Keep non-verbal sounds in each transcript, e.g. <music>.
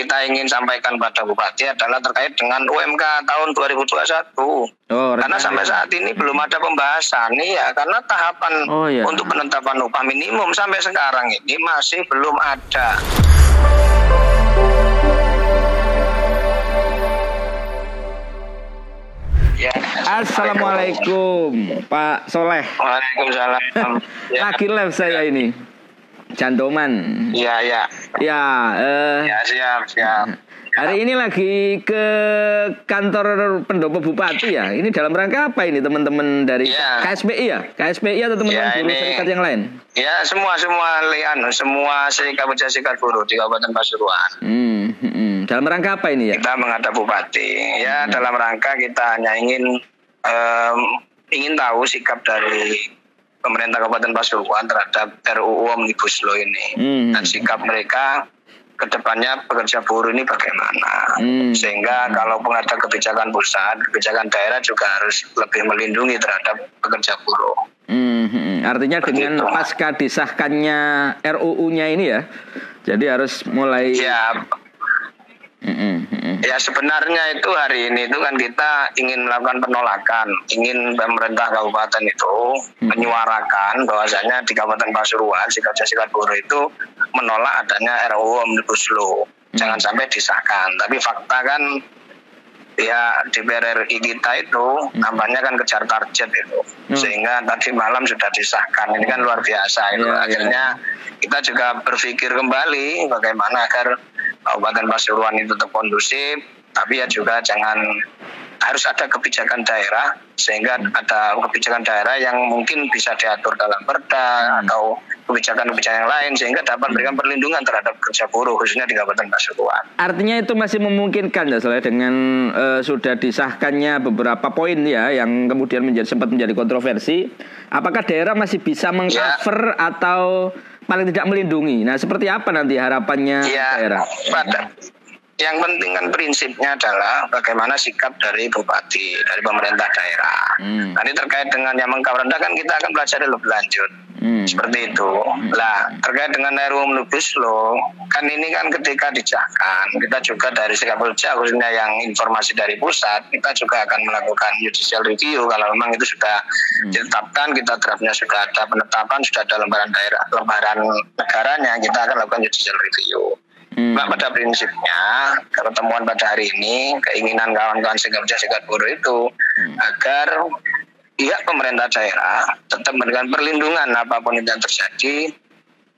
kita ingin sampaikan pada Bupati adalah terkait dengan UMK tahun 2021. Oh, Karena sampai saat ini belum ada pembahasan nih ya, karena tahapan Oh, iya. untuk penetapan upah minimum sampai sekarang ini masih belum ada. Ya. Assalamualaikum Pak Soleh. Waalaikumsalam. Ya, <laughs> Lagi live saya ini. Jandoman. ya, ya, Ya, eh, ya siap, siap. hari ini lagi ke kantor pendopo bupati ya. Ini dalam rangka apa ini teman-teman dari Ya. KSBI ya? KSBI atau teman-teman Ya, buruh ini- serikat yang lain? Ya semua semua lian, semua serikat pekerja serikat buruh di Kabupaten Pasuruan. Hmm, hmm, hmm. Dalam rangka apa ini ya? Kita menghadap bupati. Ya dalam rangka kita hanya ingin em, ingin tahu sikap dari pemerintah Kabupaten Pasuruan terhadap RUU Omnibus Law ini Hmm. dan sikap mereka ke depannya pekerja buruh ini bagaimana. Hmm. Sehingga kalaupun ada kebijakan pusat, kebijakan daerah juga harus lebih melindungi terhadap pekerja buruh. Hmm, hmm, hmm. Artinya dengan Begitu. pasca disahkannya RUU-nya ini ya. Jadi harus mulai Ya, Hmm, hmm, hmm. Ya sebenarnya itu hari ini itu kan kita ingin melakukan penolakan, ingin pemerintah kabupaten itu menyuarakan bahwasanya di Kabupaten Pasuruan sikap sikap buruh itu menolak adanya RUU Omnibus Law. Jangan sampai disahkan. Tapi fakta kan ya DPR RI kita itu nampaknya kan kejar target itu. Hmm. Sehingga tadi malam sudah disahkan. Ini kan luar biasa itu. Iya, iya. Akhirnya kita juga berpikir kembali bagaimana agar Kabupaten Pasuruan itu tetap kondusif, tapi ya juga jangan harus ada kebijakan daerah sehingga ada kebijakan daerah yang mungkin bisa diatur dalam perda atau kebijakan-kebijakan yang lain sehingga dapat memberikan perlindungan terhadap kerja buruh khususnya di Kabupaten Pasuruan. Artinya itu masih memungkinkan ya Soleh dengan eh, sudah disahkannya beberapa poin ya yang kemudian menjadi sempat menjadi kontroversi. Apakah daerah masih bisa mengcover atau paling tidak melindungi? Nah, seperti apa nanti harapannya Ya, daerah? pada yang penting kan prinsipnya adalah bagaimana sikap dari bupati, dari pemerintah daerah. Hmm. Nanti terkait dengan yang mengkawal rendah kan kita akan pelajari lebih lanjut. Hmm. Seperti itu. Lah, terkait dengan RUU Omnibus Law, kan ini kan ketika disahkan, kita juga dari sikap kerja khususnya yang informasi dari pusat, kita juga akan melakukan judicial review kalau memang itu sudah ditetapkan, kita draftnya sudah ada penetapan, sudah ada lembaran daerah, lembaran negaranya, kita akan lakukan judicial review. Hmm. Nah, pada prinsipnya pertemuan pada hari ini keinginan kawan-kawan sikap kerja sikap buruh itu agar pihak pemerintah daerah tetap memberikan perlindungan apa pun yang terjadi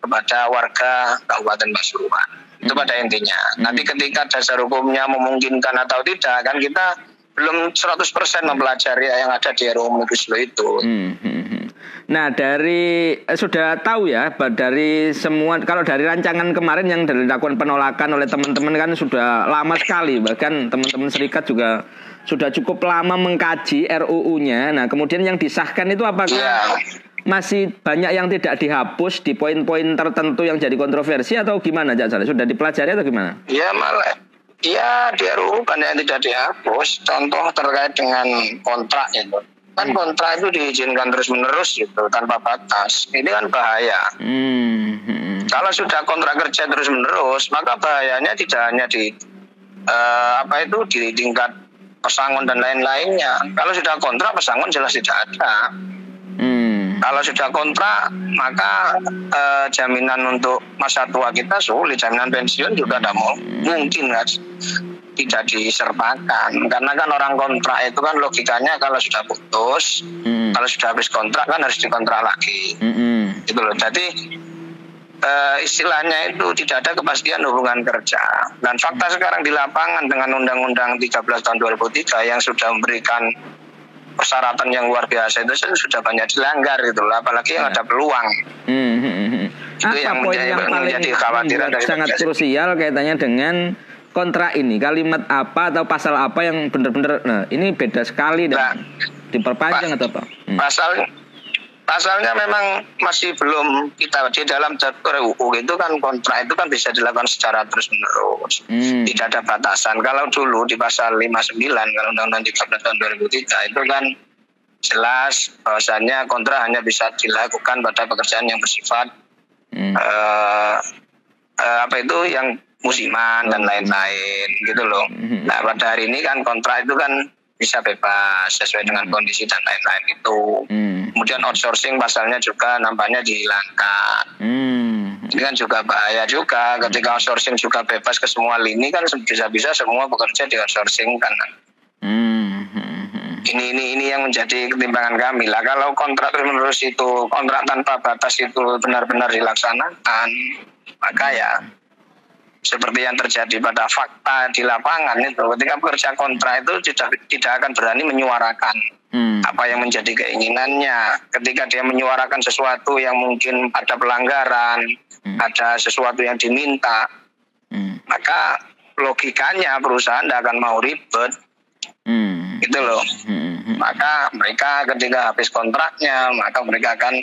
kepada warga Kabupaten Pasuruan. Itu pada intinya. Nanti ketika dasar hukumnya memungkinkan atau tidak kan kita belum 100% mempelajari yang ada di RUU Omnibus Law itu. Hmm, hmm, hmm. Nah dari eh, sudah tahu ya dari semua kalau dari rancangan kemarin yang dilakukan penolakan oleh teman-teman kan sudah lama sekali bahkan teman-teman serikat juga sudah cukup lama mengkaji RUU-nya. Nah kemudian yang disahkan itu apakah Iya. masih banyak yang tidak dihapus di poin-poin tertentu yang jadi kontroversi atau gimana Cak Saleh? Sudah dipelajari atau gimana? Ya malah ya di RUU banyak yang tidak dihapus. Contoh terkait dengan kontrak itu. Kan kontrak itu diizinkan terus menerus gitu tanpa batas. Ini kan bahaya. Hmm, hmm, Kalau sudah kontrak kerja terus menerus, maka bahayanya tidak hanya di eh, apa itu di tingkat pesangon dan lain-lainnya. Kalau sudah kontrak pesangon jelas tidak ada. hmm. Kalau sudah kontrak, maka eh, jaminan untuk masa tua kita sulit, jaminan pensiun juga tidak mau mungkin kan tidak disertakan karena kan orang kontrak itu kan logikanya kalau sudah putus, Hmm. kalau sudah habis kontrak kan harus dikontrak lagi, Hmm, hmm. gitu loh. Jadi eh, istilahnya itu tidak ada kepastian hubungan kerja dan fakta sekarang di lapangan dengan Undang-Undang 13 tahun 2003 yang sudah memberikan persyaratan yang luar biasa itu sudah banyak dilanggar gitu loh apalagi yang ada peluang Hmm, hmm, hmm. Itu Apa yang poin menjadi- yang paling menjadi kekhawatiran membuat dari sangat krusial kaitannya dengan kontrak ini kalimat apa atau pasal apa yang benar-benar nah ini beda sekali Nah, dan diperpanjang Pak, atau apa? Hmm. pasal pasalnya memang masih belum kita di dalam jatuh RUU itu kan kontrak itu kan bisa dilakukan secara terus menerus Hmm. tidak ada batasan kalau dulu di pasal 59 kalau undang-undang 13 tahun 2003 itu kan jelas bahwasannya kontrak hanya bisa dilakukan pada pekerjaan yang bersifat Hmm. eh, eh, apa itu yang musiman dan lain-lain gitu loh. Mhm. Nah pada hari ini kan kontrak itu kan bisa bebas sesuai dengan kondisi dan lain-lain itu. Hmm. Kemudian outsourcing pasalnya juga nampaknya dihilangkan. Hmm. Ini kan juga bahaya juga ketika outsourcing juga bebas ke semua lini kan bisa-bisa semua bekerja di outsourcing kan. Hmm. Ini ini ini yang menjadi ketimbangan kami lah. Kalau kontrak terus menerus itu kontrak tanpa batas itu benar-benar dilaksanakan, maka ya seperti yang terjadi pada fakta di lapangan itu ketika pekerja kontrak itu tidak tidak akan berani menyuarakan Hmm. apa yang menjadi keinginannya ketika dia menyuarakan sesuatu yang mungkin ada pelanggaran Hmm. ada sesuatu yang diminta Hmm. maka logikanya perusahaan tidak akan mau ribet Hmm. gitu loh Hmm. Hmm. maka mereka ketika habis kontraknya maka mereka akan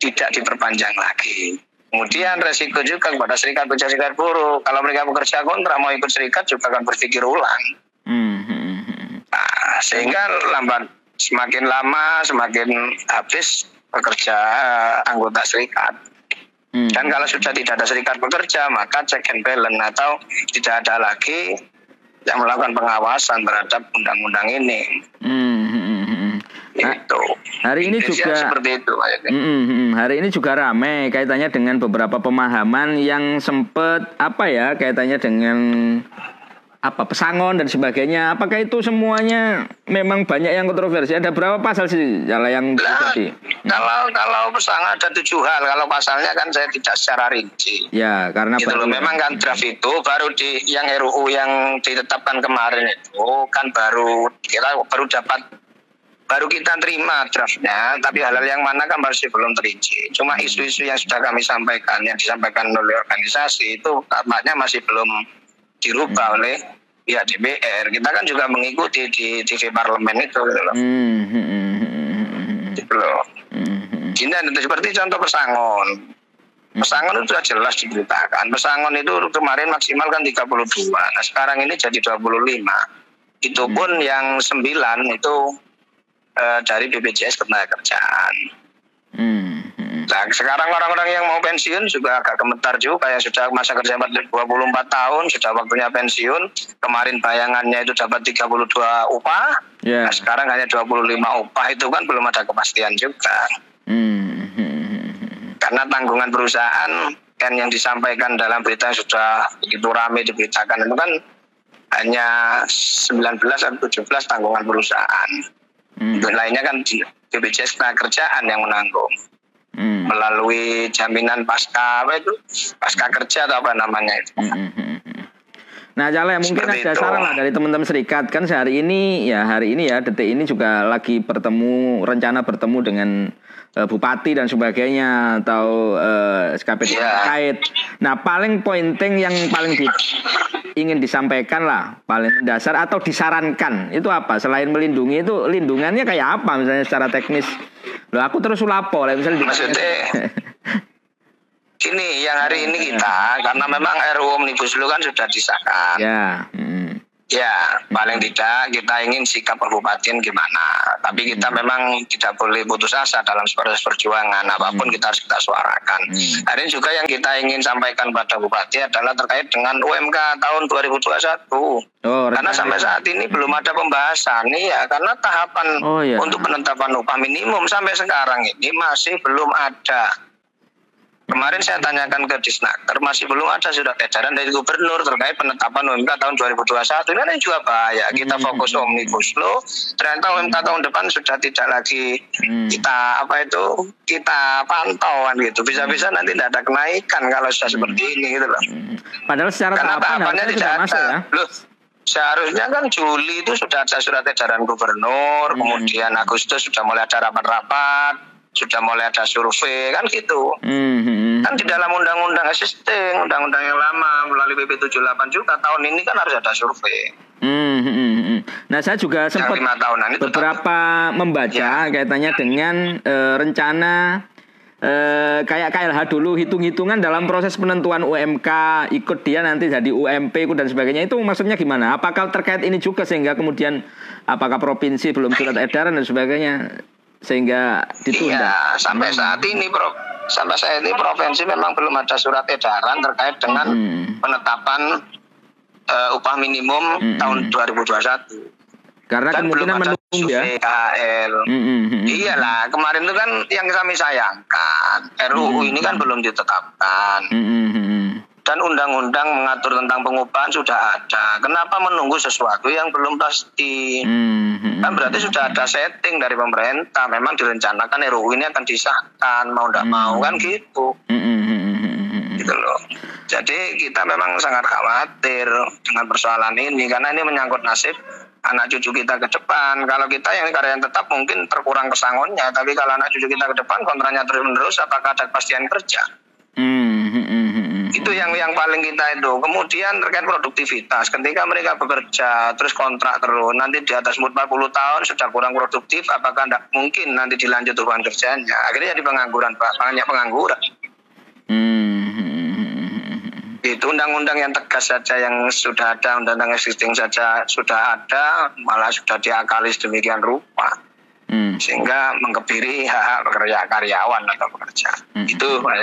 tidak diperpanjang lagi kemudian resiko juga kepada serikat pekerja serikat buruh kalau mereka bekerja kontrak mau ikut serikat juga akan berpikir ulang Hmm. Hmm. Hmm. Nah, sehingga lambat semakin lama semakin habis pekerja anggota serikat. Hmm. Dan kalau sudah tidak ada serikat pekerja, maka check and balance atau tidak ada lagi yang melakukan pengawasan terhadap undang-undang ini. Hmm. Nah, itu. hari ini Indonesia juga- seperti itu. Mm, mm. Hari ini juga ramai kaitannya dengan beberapa pemahaman yang sempat apa ya kaitannya dengan apa pesangon dan sebagainya. Apakah itu semuanya memang banyak yang kontroversi? Ada berapa pasal sih Jala yang Nah, terjadi? kalau kalau pesangon ada tujuh hal, kalau pasalnya kan saya tidak secara rinci. Ya, karena gitu loh. Memang kan draft itu baru di yang RUU yang ditetapkan kemarin itu kan baru kita baru dapat baru kita terima draftnya, tapi hal-hal yang mana kan masih belum terinci. Cuma isu-isu yang sudah kami sampaikan, yang disampaikan oleh organisasi itu tampaknya masih belum dirubah oleh pihak DPR. Kita kan juga mengikuti di TV parlemen itu, gitu loh. Hmm, hmm, hmm, hmm, hmm, Gitu loh. hmm, hmm. Ini ada seperti contoh pesangon. Pesangon itu sudah jelas diberitakan. Pesangon itu kemarin maksimal kan 32. Nah sekarang ini jadi 25. Itu pun yang 9 itu eh, dari BPJS Ketenagakerjaan. Hmm, hmm. Nah sekarang orang-orang yang mau pensiun juga agak gemetar juga yang sudah masa kerja 24 tahun, sudah waktunya pensiun. Kemarin bayangannya itu dapat 32 upah. Ya. Nah sekarang hanya 25 upah itu kan belum ada kepastian juga. Hmm, hmm, hmm, karena tanggungan perusahaan kan yang disampaikan dalam berita sudah begitu ramai diberitakan itu kan hanya 19 atau 17 tanggungan perusahaan. Hmm, Untuk lainnya kan BPJS Ketenagakerjaan yang menanggung hmm. melalui jaminan pasca apa itu pasca kerja atau apa namanya itu. Hmm, hmm, hmm, hmm. Nah, Cale, mungkin Seperti ada itu. saran lah dari teman-teman serikat kan sehari ini ya hari ini ya detik ini juga lagi bertemu rencana bertemu dengan eh, bupati dan sebagainya atau eh, SKP Iya. terkait. Nah, paling pointing yang paling di- ingin disampaikan lah paling dasar atau disarankan itu apa selain melindungi itu lindungannya kayak apa misalnya secara teknis Loh aku terus ulapo lah misalnya Maksudnya? <laughs> Gini, yang hari ini kita karena memang RUU Omnibus Law kan sudah disahkan. ya mm, Ya, paling tidak kita ingin sikap kabupaten gimana. Tapi kita memang tidak boleh putus asa dalam proses perjuangan. Apa pun kita harus kita suarakan. Hmm. Hari ini juga yang kita ingin sampaikan pada bupati adalah terkait dengan UMK tahun 2021. oh Karena sampai saat ini belum ada pembahasan nih ya, karena tahapan Oh, iya. untuk penetapan upah minimum sampai sekarang ini masih belum ada. Kemarin saya tanyakan ke Disnaker, masih belum ada surat edaran dari gubernur terkait penetapan UMK tahun 2021. Ini juga bahaya. Kita Hmm. fokus omnibus law, ternyata UMK tahun depan sudah tidak lagi Hmm. kita apa itu kita pantau kan gitu. Bisa-bisa nanti tidak ada kenaikan kalau sudah seperti ini gitu loh. Padahal secara Karena tahapan tahapannya tidak sudah masuk ada. ya. Loh, seharusnya kan Juli itu sudah ada surat edaran gubernur, Hmm. kemudian Agustus sudah mulai ada rapat-rapat, sudah mulai ada survei, kan gitu. Hmm, hmm, Kan di dalam undang-undang existing, undang-undang yang lama melalui PP 78 juga tahun ini kan harus ada survei. hmm, hmm, hmm, hmm. Nah saya juga sempat lima tahunan itu beberapa membaca Ya. kaitannya dengan eh, rencana eh, kayak KLH dulu hitung-hitungan dalam proses penentuan UMK ikut dia nanti jadi UMP ikut dan sebagainya itu maksudnya gimana? Apakah terkait ini juga sehingga kemudian apakah provinsi belum surat edaran dan sebagainya sehingga ditunda? Iya, sampai saat ini Pro, sampai saya ini provinsi memang belum ada surat edaran terkait dengan Hmm. penetapan eh, upah minimum Hmm. tahun 2021. Karena Dan belum kemungkinan ada menunggu ya. survei KHL. Mm, mm, mm, mm. Iyalah, kemarin itu kan yang kami sayangkan, RUU Hmm. ini kan belum ditetapkan. Mm, mm, mm, mm. Dan undang-undang mengatur tentang pengupahan sudah ada. Kenapa menunggu sesuatu yang belum pasti? Mm, mm, mm. Kan berarti sudah ada setting dari pemerintah. Memang direncanakan RUU ini akan disahkan, mau tidak Hmm. mau kan gitu. Mm, mm, mm, mm, mm, mm. Gitu loh. Jadi kita memang sangat khawatir dengan persoalan ini karena ini menyangkut nasib anak cucu kita ke depan. Kalau kita yang karyawan tetap mungkin terkurang pesangonnya, tapi kalau anak cucu kita ke depan kontraknya terus menerus, apakah ada kepastian kerja? Mm, mm, mm, mm, mm. Itu yang yang paling kita itu. Kemudian terkait produktivitas, ketika mereka bekerja terus kontrak terus, nanti di atas umur 40 tahun sudah kurang produktif, apakah tidak mungkin nanti dilanjut hubungan kerjanya? Akhirnya jadi pengangguran, Pak. Banyak pengangguran. Mm, mm, mm, mm, mm. Itu undang-undang yang tegas saja yang sudah ada, undang-undang existing saja sudah ada, malah sudah diakali sedemikian rupa. Mm. Sehingga mengkebiri hak-hak pekerja karyawan atau pekerja. Hmm. Itu Pak.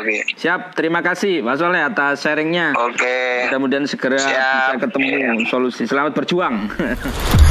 Siap, terima kasih Pak Soleh atas sharingnya. Oke. Mudah-mudahan segera Siap. bisa ketemu solusi. Selamat berjuang. <laughs>